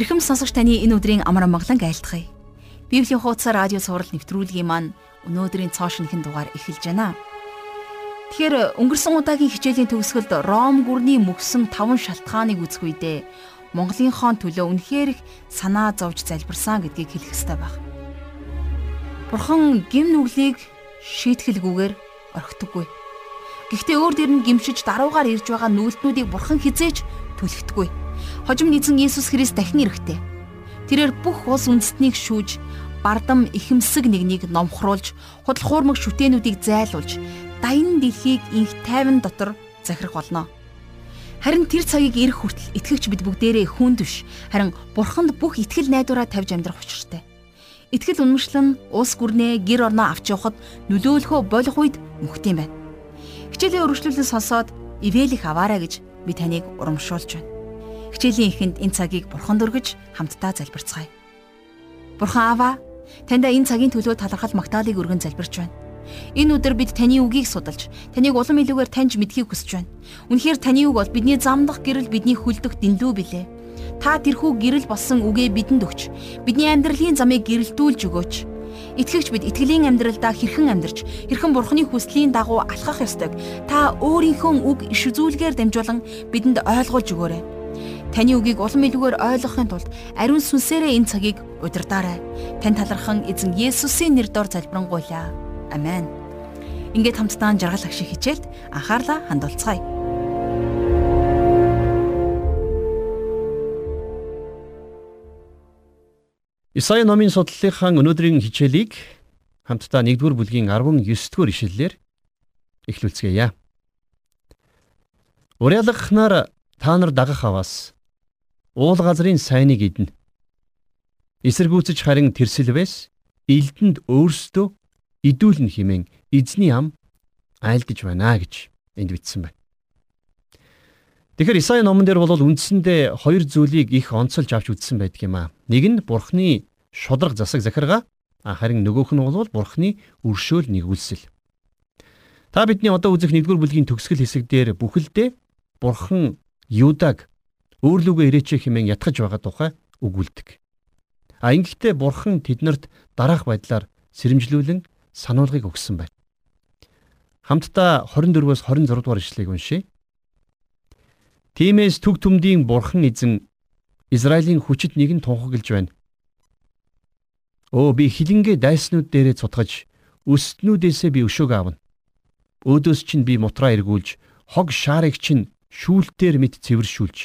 Ирхэм сонсогч таны энэ өдрийн амар амгалан айлтгая. Библийн хуудас радио цаурал нэвтрүүлгийн маань өнөөдрийн цоо шинхэн дугаар эхэлж байна. Тэгэхээр өнгөрсөн удаагийн хичээлийн төгсгөлд Ром гүрний мөксөн таван шалтгааныг үзэх үедээ Монголынхон төлөө үнэхээр их санаа зовж залбирсан гэдгийг хэлэх ёстой баг. Бурхан гим нүглийг шийтгэлгүйгээр орхитдаггүй. Гэхдээ өөр дөр нь гимшиж даруугаар ирж байгаа нүгэлтнүүдийг бурхан хизээж түлхтдэггүй хожим эзэн Иесус Христ дахин ирэхтэй. Тэрээр бүх улс үндэстнийг шүүж, бардам ихэмсэг нэгнийг номхруулж, худал хуурмаг шүтэнүүдийг зайлуулж, даян дэлхийг инх тайван дотор захирах болно. Харин тэр цагийг ирэх хүртэл итгэгч бид бүгдээрээ хүн төш, харин бурханд бүх итгэл найдвараа тавьж амьдрах учиртай. Итгэл үнэмшлэн улс гүрнээ гэр орноо авч явахад нөлөөлөхөө болох үед мөхт юм байна. Хичээлийн өргөжлөлөн сонсоод ивэлих аваарай гэж би таныг урамшуулж байна. Хичээлийн эхэнд энэ цагийг бурханд өргөж хамтдаа залбирцгаая. Бурхан Аава, таньда энэ цагийн төлөө талархал магтаалыг өргөн залбирч байна. Энэ өдөр бид таны үгийг судалж, таныг улам илүүгээр таньж мэдхийг хүсэж байна. Үнэхээр таны үг бол бидний замдах гэрэл бидний хөлдөх дэнлүү билээ. Та тэрхүү гэрэл болсон үгээ бидэнд өгч, бидний амьдралын замыг гэрэлтүүлж өгөөч. Итгэгч бид итгэлийн амьдралдаа хэрхэн амьдарч, хэрхэн Бурхны хүслийн дагуу алхах ёстойг та өөрийнхөө үг иш үзүүлгээр дамжуулан бидэнд ойлгуулж өгөөрэй. Таны үгийг улам илүүгээр ойлгохын тулд ариун сүнсээрээ энэ цагийг удирдаарай. Тань талархан эзэн Есүсийн нэрээр залбирanгуйлаа. Амен. Ингээд хамтдаа жаргал агшиг хичээлд анхаарлаа хандуулцгаая. Исая номын судлалынхаа өнөөдрийн хичээлийг хамтдаа 1-р бүлгийн 19-р ишлэлээр эхлүүлцгээе. Уриалгахнаар та нар дагах аваас уул газрын сайныг иднэ. Эсэргүүцэж харин тэрсэлвэс элдэнд өөрсдөө идүүлнэ хэмээн эзний ам айлдж байна гэж энд бичсэн байна. Тэгэхээр Исаи номон дээр бол үндсэндээ хоёр зүйлийг их онцолж авч үзсэн байдаг юм аа. Нэг нь Бурхны шудраг засаг захиргаа, харин нөгөөх нь бол Бурхны өршөөл нэгүүлсэл. Та бидний одоо үзэх 1-р бүлгийн төгсгөл хэсэг дээр бүхэлдээ Бурхан Юдаг өөрлөгөө ирээч хэмээн ятгах байгаа тухай өгүүлдэг. А ингэхдээ бурхан тэднэрт дараах байдлаар сэрэмжлүүлэн сануулгыг өгсөн байна. Хамтдаа 24-өөс 26 дугаар ишлэгийг уншийе. Тимээс төг төмдийн бурхан эзэн Израилийн хүчит нэгэн тунхаглаж байна. Өө би хилэнгээ дайснууд дээрээ цутгаж өстнүүдээсээ би өшөөг аавна. Өөдөөс чинь би мутраа эргүүлж хог шаарыг чинь шүүлтээр мэд цэвэршүүлж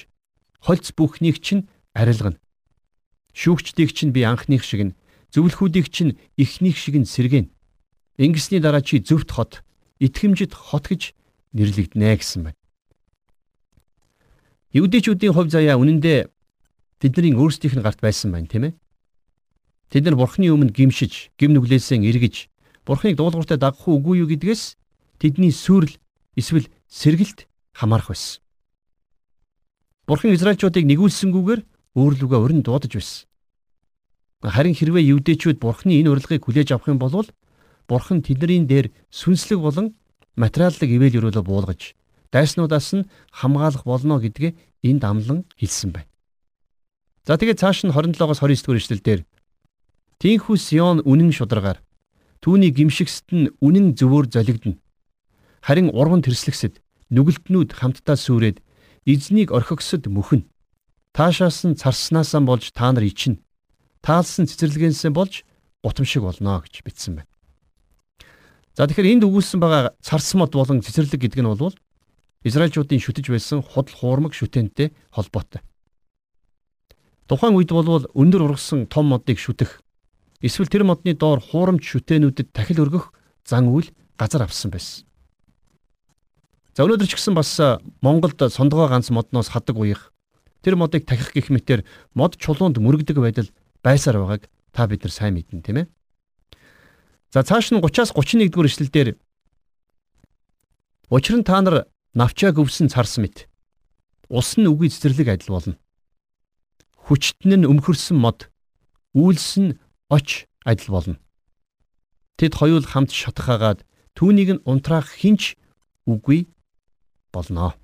Хольц бүхнийг чинь арилгана. Шүүгчдийг чинь би анхных шиг нь, зөвлөхүүдийг чинь эхнийх шиг нь сэргэн. Ингэсний дараа чи зөвхт хот, итгэмжид хот гэж нэрлэгдэнэ гэсэн байна. Евдээчүүдийн хувь заяа үнэндээ тэдний өөрсдийнх нь гарт байсан байна, тийм ээ. Тэд нар бурхны өмнө гимшиж, гим нүглээсээ эргэж, бурхныг дуулууртай дагах үгүй юу гэдгээс тэдний сүрэл эсвэл сэргэлт хамаарах байсан. Бурхан Израильчуудыг нэгүүлсэнгүүгээр өөрлөгөө урин дуудаж байсан. Харин хэрвээ евдээчүүд Бурханы энэ урилгыг хүлээж авах юм бол Бурхан тэдний дээр сүнслэг болон материаллык ивэл өрөөлө буулгаж дайснуудаас нь хамгаалах болно гэдгээ энд амлан хэлсэн байна. За тэгээд цааш нь 27-оос 29 дугаар эшлэлдэр Тинхүү Сион үнэн шударгаар түүний гимшигсэд нь үнэн зөвөөр золигдно. Харин урган тэрслэгсэд нүгэлтнүүд хамтдаа сүрээд эзнийг орхигсод мөхнө. Таашаас нь царснаасаа болж та нар ичнэ. Таалсан цэцэрлэгэнсээ болж гутамшиг болно гэж бичсэн байна. За тэгэхээр энд өгүүлсэн байгаа царс мод болон цэцэрлэг гэдэг нь бол Израильчуудын шүтэж байсан худал хуурмаг шүтэнтэй холбоотой. Тухайн үед бол өндөр ургасан том модыг шүтэх эсвэл тэр модны доор хуурамч шүтэнүүдэд тахил өргөх зан үйл газар авсан байсан. За өнөөдөр ч гэсэн бас Монголд сондгоо ганц модноос хадаг уях. Тэр модыг тахих гэх мэтэр мод чулуунд мөрөгдөг байдал байсаар байгааг та бид нар сайн мэднэ тийм ээ. За цааш нь 30-аас 31 дугаар эшлэлдэр Учир нь та нар навчаа гөвсөн царс мэт. Ус нь үгүй цэцэрлэг адил болно. Хүчтэн нь өмхөрсөн мод, үйлс нь оч адил болно. Тэд хоёул хамт шатхаагаад түүнийг нь унтраах хинч үгүй болно.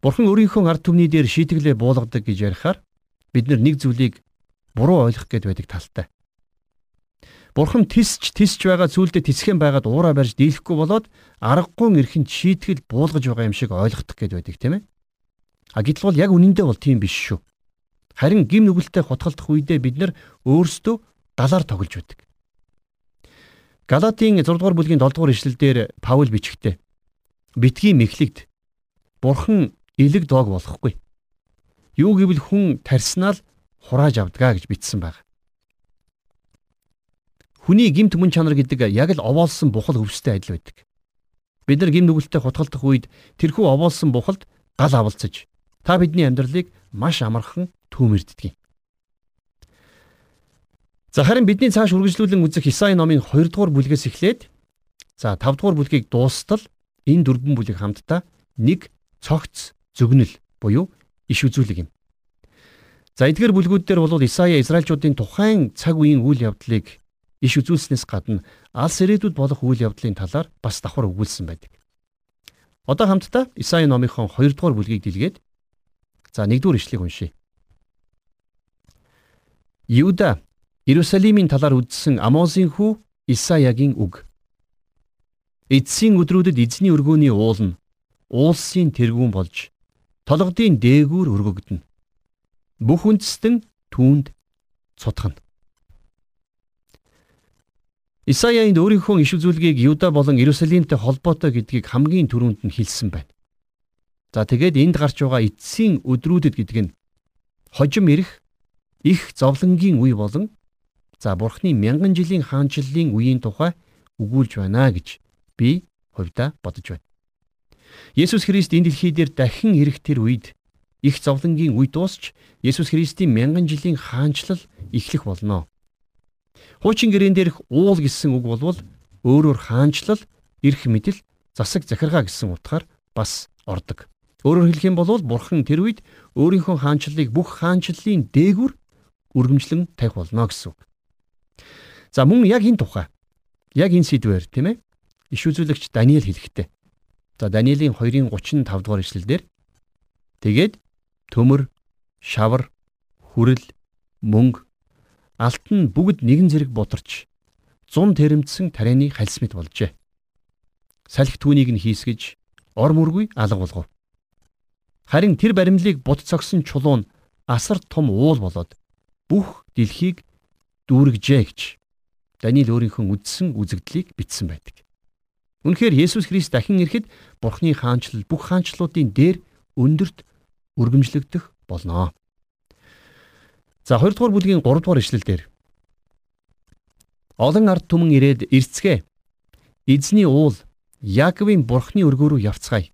Бурхан өөрийнхөө ард түмний дээр шийтгэлээ буулгадаг гэж ярихаар бид нэг зүйлийг буруу ойлгох гээд байдаг талтай. Бурхан тисч тисч байгаа зүйлдээ тисхэн байгаад уураа барьж дийлэхгүй болоод аргагүй эрхэнд шийтгэл буулгаж байгаа юм шиг ойлгох гээд байдаг тийм ээ. А гэтэл бол яг үнэндээ бол тийм биш шүү. Харин гим нүгэлтэд хутгалдах үедээ бид нар өөрсдөө далаар тоглож байдаг. Галатийн 6 дугаар бүлгийн 7 дугаар ишлэлдэр Паул бичгтээ битгий мэхлэгд Бурхан элэг доог болохгүй. Юу гэвэл хүн тарснаа л хурааж авдгаа гэж бичсэн байна. Хүний гимт мөн чанар гэдэг яг л овоолсон бухал өвстэй адил байдаг. Бид нар гим нүгэлтэд хутгалдах үед тэрхүү овоолсон бухалд гал авалцаж та бидний амьдралыг маш амархан түүмэрддэг. За харин бидний цааш үргэлжлүүлэн үзэх Исаи номын 2 дугаар бүлгээс эхлээд за 5 дугаар бүлгийг дуустал энэ дөрвөн бүлэг хамтдаа нэг цогц зөгнөл буюу иш үзүүлэг юм. За эдгээр бүлгүүд дээр бол Исая Израильчуудын тухайн цаг үеийн үйл явдлыг иш үзүүлснээс гадна алс ирээдүйд болох үйл явдлын талаар бас давхар өгүүлсэн байдаг. Одоо хамтдаа Исаи номынхон 2 дугаар бүлгийг дэлгээд за 1 дугаар ишлэгийг уншийе. Юда Иерусалимийн талаар үздсэн Амозын хүү Исаягийн үг. Эцсийн өдрүүдэд эзний өргөөний уул нь уулсын тэргүүн болж толгодын дээгүүр өргөгдөнө. Бүх үндэстэн түүнд цутгана. Исая энд өөрийнхөө иш үзүүлгийг Юда болон Иерусалимтэй холбоотой гэдгийг хамгийн түрүүнд нь хэлсэн байна. За тэгээд энд гарч байгаа эцсийн өдрүүдэд гэдэг нь хожим ирэх их зовлонгийн үе болон за бурхны мянган жилийн хаанчлалын үеийн тухай өгүүлж байна гэж би хувьдаа бодож байна. Есүс Христ энэ дэлхий дээр дахин ирэх тэр үед их зовлонгийн үе дуусч Есүс Христийн мянган жилийн хаанчлал эхлэх болно. Хуучин гэрэн дээрх уул гэсэн үг болвол өөрөөр хаанчлал, эрх мэдэл, засаг захиргаа гэсэн утгаар бас ордог. Өөрөөр хэлэх юм бол бурхан тэр үед өөрийнхөө хаанчлалыг бүх хаанчлалын дээгүр үргэлжлэн тавих болно гэсэн үг. За мөн яг энэ тухай яг энэ сэдвээр тийм ээ иш үзүүлэгч Даниэл хэлэхдээ. За Даниэлийн 2-ын 35 дугаар ишлэлдэр тэгээд төмөр, шавар, хүрэл, мөнгө алт нь бүгд нэгэн зэрэг бутарч зун тэрэмдсэн тарианы хальс мэт болжээ. Салхи түүнийг нь хийсгэж ор мөргүй алга болгов. Харин тэр баримлыг бут цогсон чулуун асар том уул болоод бүх дэлхийг дүүргэжээ гэж Даниил өөрийнхөө үдсэн үзэгдлийг бичсэн байдаг. Үнэхээр Есүс Христ дахин ирэхэд Бурхны хаанчлал бүх хаанчлалуудын дээр өндөрт өргөмжлөгдөх болно. За 2 дугаар бүлгийн 3 дугаар ишлэл дээр Олон ард түмэн ирээд ирцгээ. Эзний уул Яаковын бурхны өргөө рүү явцгаая.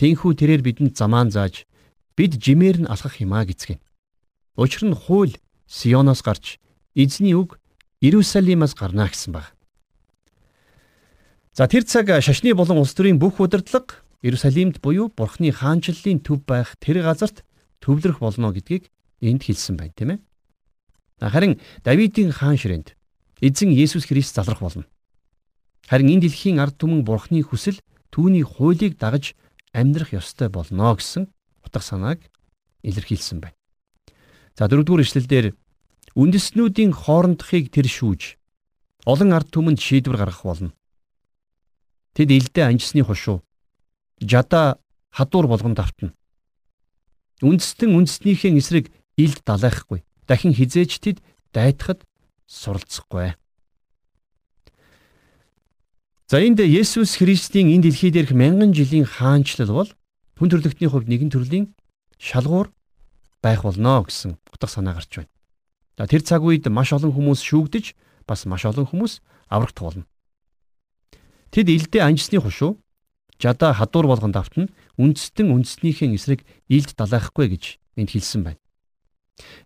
Тинхүү тэрээр бидэнд замаан зааж бид жимээр нь алхах юмаа гэцгэн. Учир нь хууль Сионоос гарч эзний үг Иерусалимаас гарна гэсэн баг. За тэр цаг шашны болон улс төрийн бүх удирдлага Иерусалимд буюу Бурхны хаанчлалын төв байх тэр газарт төвлөрөх болно гэдгийг энд хэлсэн байна тийм ээ. Харин Давидын хаан ширээнд эзэн Есүс Христ залрах болно. Харин энэ дэлхийн ард түмэн Бурхны хүсэл түүний хуулийг дагаж амьдрах ёстой болно гэсэн утга санааг илэрхийлсэн байна. За дөрөвдүгээр ишлэлдэр үндэснүүдийн хоорондохыг тэр шүүж олон ард түмэнд шийдвэр гаргах болно. Тэд илдээ анжсны хушуу жада хадуур болгон давтна. Үндэстэн үндэснийхээ эсрэг илд далайхгүй. Дахин хизээч тэд дайтахад суралцахгүй. За энд Есүс Христийн энэ дэлхий дээрх мянган жилийн хаанчлал бол хүн төрлөختний хувьд нэгэн төрлийн шалгуур байх болно гэсэн утга санаа гарч байна. За тэр цаг үед маш олон хүмүүс шүүгдэж бас маш олон хүмүүс аврагт болно. Тэд илдээ анжсны хушуу жада хадуур болгон давтна үндэстэн үндэснийхээ эсрэг илд далайхгүй гэж энд хэлсэн байна.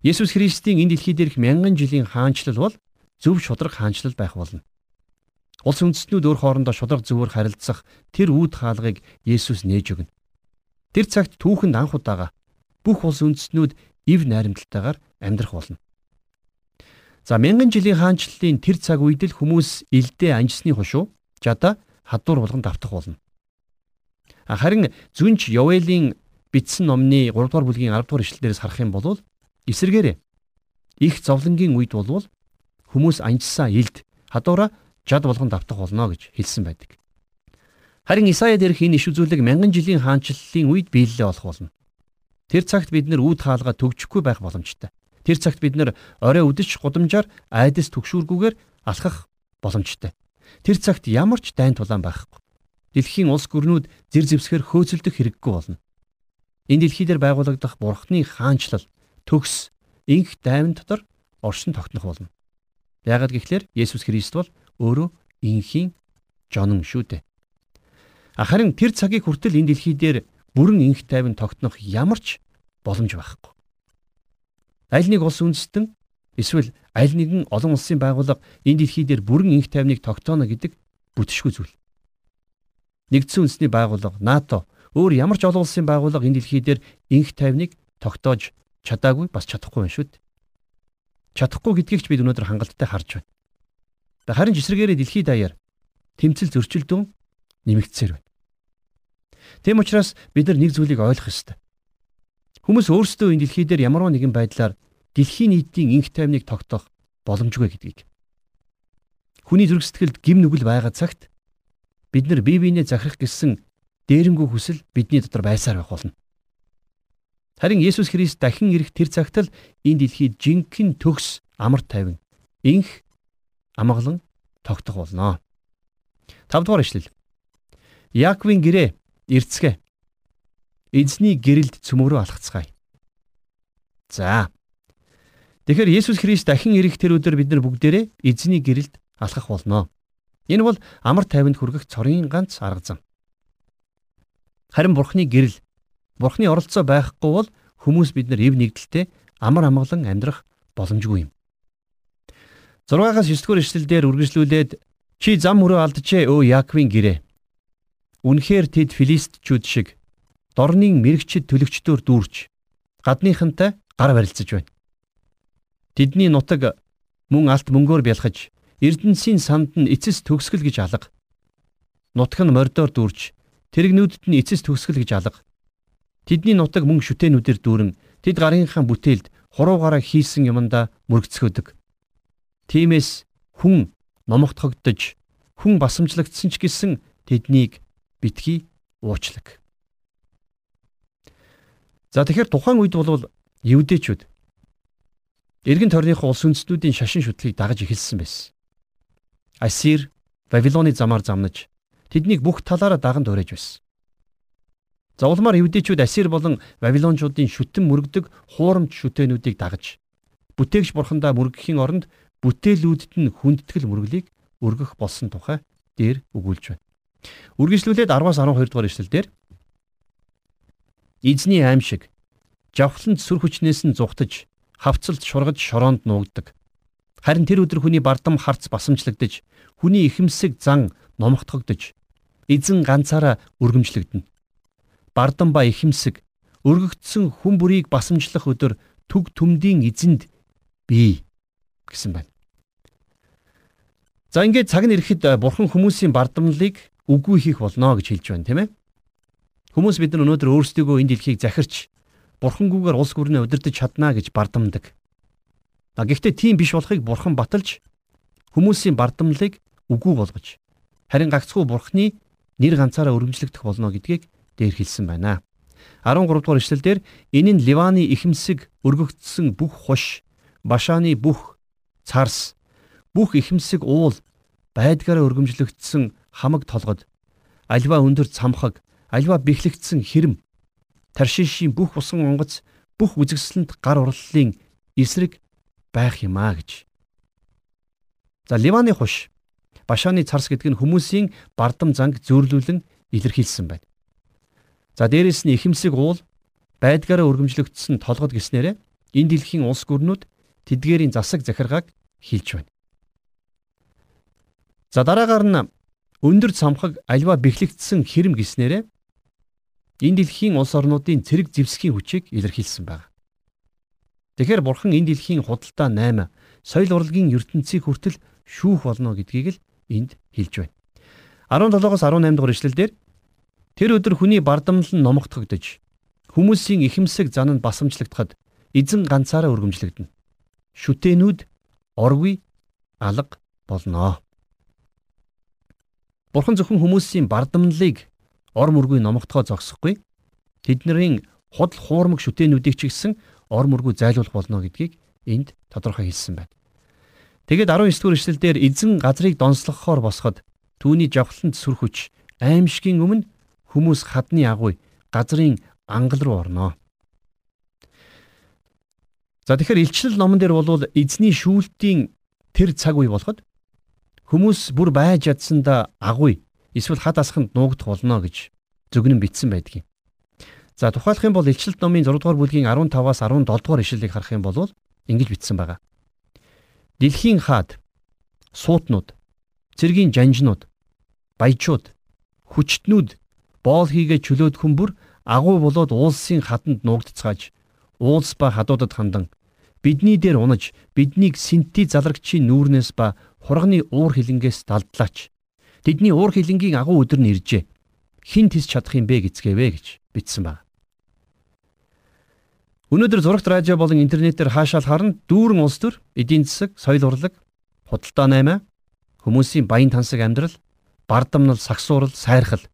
Есүс Христийн энэ дэлхий дээрх мянган жилийн хаанчлал бол зөв шудраг хаанчлал байх болно. Улс үндэстнүүд өөр хоорондоо шудраг зөвөр харилцах тэр үүд хаалгыг Есүс нээж өгнө. Тэр цагт түүхэнд анх удаага бүх улс үндэстнүүд ив найрамдалтайгаар амьдрах болно. За мянган жилийн хаанчлалын тэр цаг үед л хүмүүс илдээ анжсны хушуу жада хадуур болгон давтах болно. Харин зүнч Йовелийн бичсэн номны 3 дугаар бүлгийн 10 дугаар ишлэлдээс харах юм бол эсэргээрээ их зовлонгийн үед болвол хүмүүс анжсан илд хадуура жад болгон давтах болно гэж хэлсэн байдаг. Харин Исая дээрх энэ иш үзүүлэг мянган жилийн хаанчлалын үед биелэлээ олох болно. Тэр цагт бид нэр үүд хаалга төгжихгүй байх боломжтой. Тэр цагт бид нэр орой үдэж гудамжаар айдас төгшүүргүүгээр алхах боломжтой. Тэр цагт ямар ч дайн тулаан байхгүй. Дэлхийн улс гүрнүүд зэр зэвсгэр хөөцөлдөх хэрэггүй болно. Энэ дэлхий дээр байгуулагдах бурхны хаанчлал төгс инх дайван дотор оршин тогтнох болно. Яагад гэхлээр Есүс Христ бол өөрөө инхийн жонон шүү дээ. Харин тэр цагийг хүртэл энэ дэлхий дээр бүрэн инх тайван тогтнох ямар ч боломж байхгүй. Аль нэг улс үндэстэн эсвэл аль нэгэн олон улсын байгууллага энэ дэлхий дээр бүрэн инх тайвныг тогтооно гэдэг бүтшгүй зүйл. Нэгдсэн үндэсний байгууллага НАТО өөр ямар ч олон улсын байгууллага энэ дэлхий дээр инх тайвныг тогтоож чадаагүй бас чадахгүй байна шүү дээ. Чадахгүй гэдгийг ч бид өнөөдөр хангалттай харж байна. Харин жисрэгээрээ дэлхийд даяар тэмцэл зөрчилдөөн нэмэгдсээр байна. Тэм учраас бид нар нэг зүйлийг ойлгох ёстой. Хүмүүс өөрсдөө энэ дэлхий дээр ямар нэгэн байдлаар дэлхийн нийтийн инх тайвныг тогтоох боломжгүй гэдгийг. Хүний зүрх сэтгэлд гим нүгэл байгаа цагт бид нар бие биенээ захирах гэсэн дээрэнгүй хүсэл бидний дотор байсаар байх болно. Харин Есүс Христ дахин ирэх тэр цагт л энэ дэлхийд жинхэнэ төгс амар тайван инх амгалан тогтох болно. 5 дугаар ишлэл. Яаковын гэрээ эрцгээ. Эзний гэрэлд цөмөрөө алхацгаая. За. Тэгэхээр Есүс Христ дахин ирэх тэр өдөр бид нар бүгдээрээ эзний гэрэлд алхах болно. Энэ бол амар тайванд хүргэх цорын ганц арга зам. Харин Бурхны гэрэл Бурхны оролцоо байхгүй бол хүмүүс бид нар эв нэгдэлтэй амар амгалан амьдрах боломжгүй юм. 6-аас 9 дугаар ишлэлдэр үргэлжлүүлээд чи зам мөрөө алджээ өө Яаковын гэрээ. Үнэхээр тэд филистчүүд шиг дорны мэрэгчд төлөгчдөөр дүүрч гадныхантай гар барилцаж байна. Тэдний нутаг мөн алт мөнгөөр бялхаж Эрдэнсийн санд нь эцэс төгсгөл гэж алга. Нутаг нь мордоор дүүрч тэрэгнүүдэд нь эцэс төгсгөл гэж алга. Тэдний нутаг мөн шүтэнүүдээр дүүрэн тэд гарынхаа бүтээлд хуруугаараа хийсэн юмдаа мөргөцгөөдөг. Тиймээс хүн номогдохогдож хүн басамжлагдсан ч гэсэн тэднийг битгий уучлаг. За тэгэхээр тухайн үед бол евдээчүүд эргэн тойрныхоо улс үндэстнүүдийн шашин шүтлгийг дагаж эхэлсэн байсан. Ассир Вавилоны замаар замнаж тэднийг бүх талаараа даган дуурайж байсан. За улмаар евдээчүүд Ассир болон Вавилончуудын шүтэн мөрөгдөг хуурамч шүтэнүүдийг дагаж бүтээгч бурхандаа мөргөхийн оронд бүтээлүүдэд нь хүндэтгэл мөрөглийг өргөх болсон тухай дээр өгүүлж байна. Үргэлжлүүлээд 10-аас 12 дугаар эшлэлдэр Эзний аимшиг жавхланд сүр хүчнээс нь зүхтаж хавцалт шургаж шороонд нуугддаг. Харин тэр өдөр хүний бардам харц басамжлагдж хүний ихэмсэг зан номогдогдож эзэн ганцаараа өргөмжлөгдөнө бардам ба ихэмсэг өргөгдсөн хүн бүрийг басамжлах өдөр түг түмдийн эзэнд бий гэсэн байна. За ингээд цаг нь ирэхэд э, бурхан хүмүүсийн бардамлыг үгүй хийх болно гэж хэлж байна тийм ээ. Хүмүүс бид нар өнөөдөр өөрсдийгөө энэ дэлхийг захирч бурхангүйгээр улс гүрнээ удирдах чаднаа гэж бардамдаг. А гэхдээ тийм биш болохыг бурхан баталж хүмүүсийн бардамлыг үгүй болгож харин гагцхүү бурхны нэр ганцаараа өргөмжлөгдөх болно гэдгийг дээр хэлсэн байна. 13 дугаар эшлэлдэр энэ нь Ливаны ихэмсэг өргөгдсөн бүх хуш, Башааны бүх царс, бүх ихэмсэг уул байдгаараа өргөмжлөгдсөн хамаг толгод, альва өндөр цамхаг, альва бэхлэгдсэн хэрэм, таршишийн бүх усан онгоц, бүх үзэгсэлэнд гар урлалын эсрэг байх юмаа гэж. За Ливаны хуш, Башааны царс гэдэг нь хүмүүсийн бардам занг зөөрлүүлэн илэрхийлсэн байна. За дээрэс нь ихэмсэг уул байдгаараа өргөмжлөгдсөн толгод гиснээрээ энэ дэлхийн улс гүрнүүд тэдгээрийн засаг захиргааг хилж байна. За дараагаар нь өндөр цамхаг альва бэхлэгдсэн хэрэм гиснээрээ энэ дэлхийн улс орнуудын цэрэг зэвсгийн хүчийг илэрхийлсэн байна. Тэгэхээр бурхан энэ дэлхийн худалдаа 8 соёл урлагийн ертөнцийг хүртэл шүүх болно гэдгийг л энд хэлж байна. 17-оос 18 дугаар ишлэлдэр Тэр өдөр хүний бардамл нь номогдогдож Хүмүүсийн ихэмсэг зан нь басамжлагдахад эзэн ганцаараа өргөмжлөгдөнө. Шүтэнүүд оргүй алга болноо. Бурхан зөвхөн хүмүүсийн бардамналыг ор мөргүй номогдохоо зогсохгүй. Тэдний худал хуурмаг шүтэнүүдийг ч гэсэн ор мөргүй зайлуулах болно гэдгийг энд тодорхой хэлсэн байна. Тэгэд 19 дугаар эшлэлдэр эзэн газрыг донслохоор босоход түүний жавхланд сүр хүч аимшигын өмнө хүмүүс хадны агуй газрын ангал руу орноо. За тэгэхээр илчлэл номон дээр бол эзний шүүлтийн тэр цаг үе болоход хүмүүс бүр байж ядсанда агуй эсвэл хад асханд нуугдах болно гэж зөвгнөн бичсэн байдаг юм. За тухайлах юм бол илчлэлт номын 6 дугаар бүлгийн 15-аас 17 дугаар ишлэлийг харах юм бол ингэж бичсэн байгаа. Дэлхийн хаад суутнууд, цэргийн жанжнууд, баячууд, хүчтнүүд боол хийгээ чөлөөд хүмүүр агуу болоод уулсын хатанд нуугдцгааж уулс ба хадуудад хандан бидний дээр унаж биднийг синти залрагчийн нүүрнээс ба хурганы уур хилэнгээс далдлаач. Тэдний уур хилэнгийн агуу өдөр нь иржээ. Хин тис чадах юм бэ гэцгээвэ гэж бичсэн байна. Өнөөдөр зурагт радио болон интернетээр хаашаал харна дүүрэн улс төр, эдийн засаг, соёл урлаг, худалдаа наймаа, хүмүүсийн баян тансаг амьдрал, бардамнал, сагсуурал, сайрхал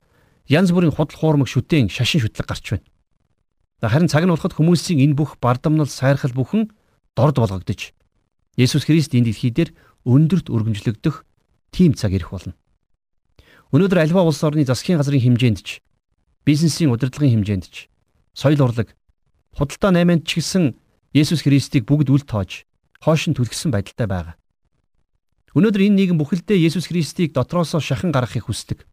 янз бүрийн худал хуурмаг шүтэн шашин шүтлэг гарч байна. Харин цаг нь болоход хүмүүсийн энэ бүх бардамнал сайрхал бүхэн дорд болгогдож Есүс Христ энэ дэлхий дээр өндөрт өргөмжлөгдөх тийм цаг ирэх болно. Өнөөдөр альва улс орны засгийн газрын хэмжээнд ч бизнесийн удирдлагын хэмжээнд ч соёл урлаг худалдаа найманд ч гэсэн Есүс Христийг бүгд үл тоож хоош нь түлхсэн байдалтай байгаа. Өнөөдөр энэ нийгэм бүхэлдээ Есүс Христийг дотроосоо шахан гаргахыг хүсдэг.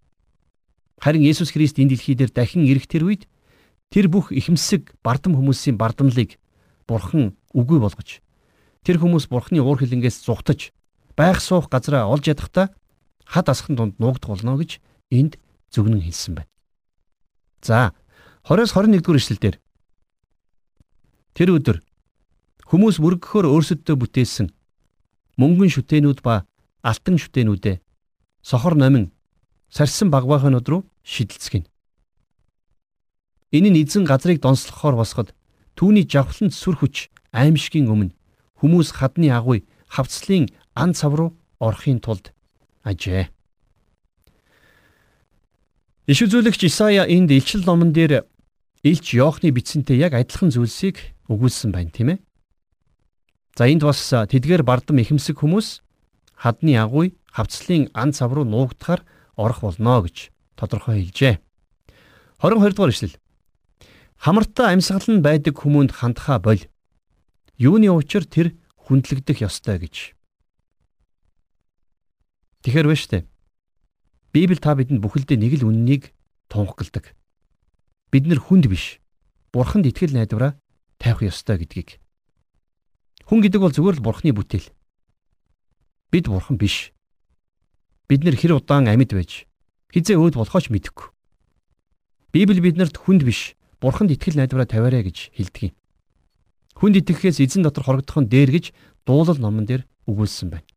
Харин Есүс Христ энэ дэлхий дээр дахин ирэх тэр үед тэр бүх ихэмсэг бардам хүмүүсийн бардамлыг Бурхан үгүй болгож тэр хүмүүс Бурханы уур хилэнгээс зугтаж байх суух газраа олж ядахта хад асхан дунд нуугдах болно гэж энд зөвгнөн хэлсэн байна. За 20-с 21 дугаар ишлэлдэр тэр өдөр хүмүүс мөргөхөөр өөрсөддөө бүтээсэн мөнгөн шүтэнүүд ба алтан шүтэнүүдээ сохор номин сарсан багваахнууд руу шидэлцгэн. Энэ нь эзэн газрыг донслохоор босоход түүний жавхланд сүр хүч аимшигын өмнө хүмүүс хадны агуй хавцлын ан цав руу орохын тулд ажээ. Иш үзүүлэгч Исая энд илчил номон дээр Илч Йоохны бичсэнтэй яг адилхан зүйлсийг өгүүлсэн байна, тийм ээ. За энд бас тэдгээр бардам ихэмсэг хүмүүс хадны агуй хавцлын ан цав руу нуугдахаар орох болно гэж тодорхой хэлжээ. 22 дугаар ишлэл. Хамартаа амьсгал нь байдаг хүмүүнд хандхаа боль. Юуны учир тэр хүндлэгдэх ёстой гэж. Тэгэхэр вэ штэ. Библи та бидэнд бүхэлдээ нэг л үннийг тунхагладаг. Бид нэр хүнд биш. Бурханд итгэл найдвараа тавих ёстой гэдгийг. Хүн гэдэг бол зүгээр л Бурханы бүтээл. Бид Бурхан биш. Бид нэр хэр удаан амьд байж хизээ өөд болохооч мэдэхгүй. Библи биднэрт хүнд биш, бурханд итгэл найдвараа тавиарэ гэж хэлдэг юм. Хүнд итгэхээс эзэн дотор хорогдох нь дээр гэж дуулал номон дээр өгүүлсэн байна.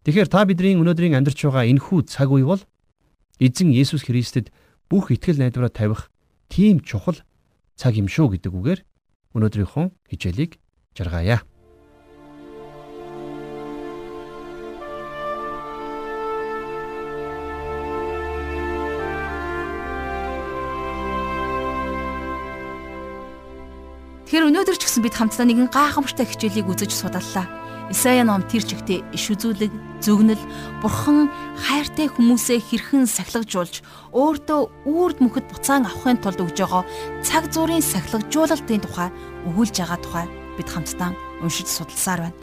Тэгэхээр та бидний өнөөдрийн амьдарч байгаа энэхүү цаг үе бол эзэн Есүс Христэд бүх итгэл найдвараа тавих тийм чухал цаг юм шүү гэдэг үгээр өнөөдрийнхөө хичээлийг жаргаая. Тэгэхээр өнөөдөр ч гэсэн бид хамтдаа нэгэн гайхамшигтай хичээлийг үзэж судаллаа. Исая ном тэр чигтээ иш үзүүлэг, зөвгнөл, бурхан хайртай хүмүүсээ хэрхэн сахилгажуулж, өөртөө үрд мөхөд буцаан авахын тулд өгж байгаа цаг зуурын сахилгажуулалтын тухай өгүүлж байгаа тухай бид хамтдаа уншиж судалсаар байна.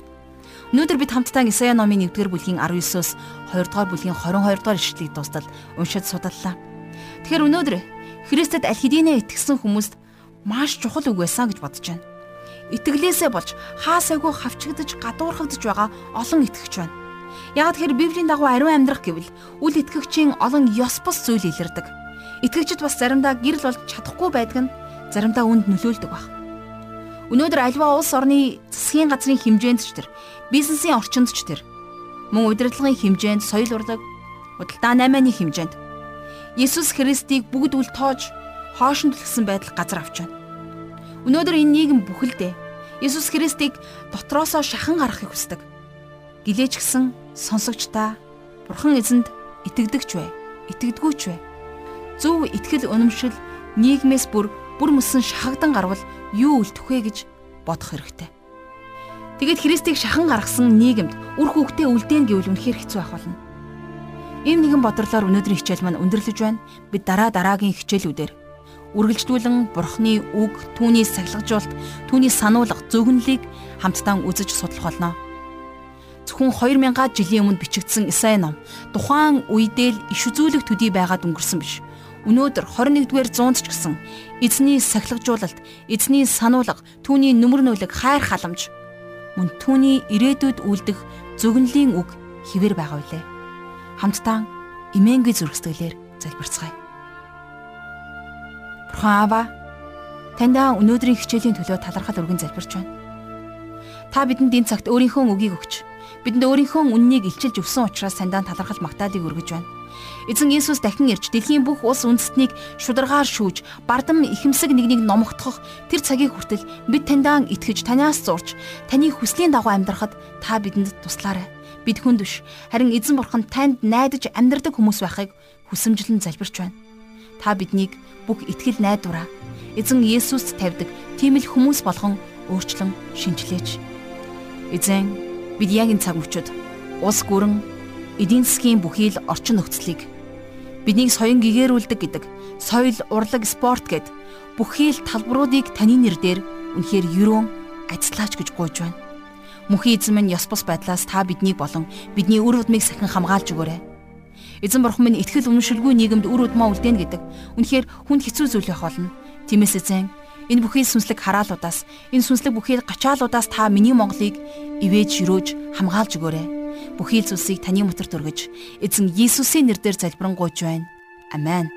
Өнөөдөр бид хамтдаа Исая номын 1-р бүлгийн 19-оос 2-р бүлгийн 22-р ишлэлийг дуустал уншиж судаллаа. Тэгэхээр өнөөдөр Христэд аль хэдийнэ итгэсэн хүмүүст маш чухал үг байсан гэж бодож байна. Итгэлээсээ болж хаасайгүй хавчигдж гадуурхагдж байгаа олон итгэгч байна. Яг тэр Библийн дагуу ариун амьдрах гэвэл үл итгэгчийн олон ёс бус зүйл илэрдэг. Итгэгчд бас заримдаа гэрэл болж чадахгүй байдаг нь заримдаа үнд нөлөөлдөг баг. Өнөөдөр альва улс орны засгийн газрын хэмжээнд ч тэр бизнесийн орчинд ч тэр мөн удирдлагын хэмжээнд соёл урлаг, худалдаа наймааны хэмжээнд Есүс Христийг бүгд үл тоож хоошин түлхсэн байдал газар авч байна. Өнөөдөр энэ нийгэм бүхэлдээ Иесус Христийг дотроосоо шахан гаргахыг хүсдэг. Гэлээч гисэн сонсогч та Бурхан эзэнд итгэдэгч вэ? Итгэдэггүйч вэ? Зөв итгэл үнэмшил нийгмээс бүр бүр мөсөн шахагдан гарвал юу үлдэх вэ гэж бодох хэрэгтэй. Тэгэд Христийг шахан гаргасан нийгэмд үр хүүхдээ үлдээн гэвэл үнэхээр хэцүү ах болно. Ийм нэгэн бодлоор өнөөдрийн хичээл маань өндөрлөж байна. Бид дараа дараагийн хичээлүүдээр үргэлжлүүлэн Бурхны үг, түүний сахилгажуулт, түүний сануулга, зөвгөнлийг хамтдаа үзэж судлах болно. Зөвхөн 2000 жилийн өмнө бичигдсэн Исаи ном тухайн үедээ л иш үзүүлэх төдий байгаад өнгөрсөн биш. Өнөөдөр 21-р зуунд ч гэсэн эзний сахилгажуулалт, эзний сануулга, түүний нүмер нөлөг хайр халамж мөн түүний ирээдүйд үлдэх зөвгөнлийн үг хിവэр байгаа үлээ. Хамтдаа имэнгийн зүрхсэтгэлээр залбирцгаая. Бурхан Аава таньдаа өнөөдрийн хичээлийн төлөө талархал өргөн залбирч байна. Та бидэнд энэ цагт өөрийнхөө үгийг өгч бидэнд өөрийнхөө үннийг илчилж өгсөн учраас таньдаа талархал магтаалыг өргөж байна. Эзэн Иесус дахин ирж дэлхийн бүх улс үндэстнийг шударгаар шүүж, бардам ихэмсэг нэгнийг номогдох тэр цагийн хүртэл бид таньдаа итгэж, танаас зурж, таны хүслийн дагуу амьдрахад та бидэнд туслаарай. Бид хүнд биш, харин эзэн бурхан танд найдаж амьдрдаг хүмүүс байхыг хүсэмжлэн залбирч байна. Та биднийг бүх итгэл найдвараа эзэн Есүст тавьдаг тийм л хүмүүс болгон өөрчлөн шинжилээч. Эзэн бид яг энэ цаг мөчид ус гүрэн эдийн засгийн бүхий л орчин нөхцөлийг биднийг соён гэгэрүүлдэг гэдэг соёл, урлаг, спорт гэд бүхий л талбаруудыг таны нэрээр үнэхээр юрөөн ажиллаач гэж гуйж байна. Мөнхийн эзэн минь ёс бус байдлаас та биднийг болон бидний үр удмыг сахин хамгаалж өгөөрэй. Эзэн бурхан минь итгэл үнэмшилгүй нийгэмд үр удмаа үлдээн гэдэг үнэхээр хүнд хэцүү зүйл байх болно. Тиймээс эзэн энэ бүхий сүнслэг хараалуудаас энэ сүнслэг бүхий гачаалуудаас та миний Монголыг ивэж юрөөж хамгаалж өгөөрэй бүхий л зүйлсийг таны мотор төргөж эзэн Иесусийн нэрээр залбирanгуйж байна. Амен.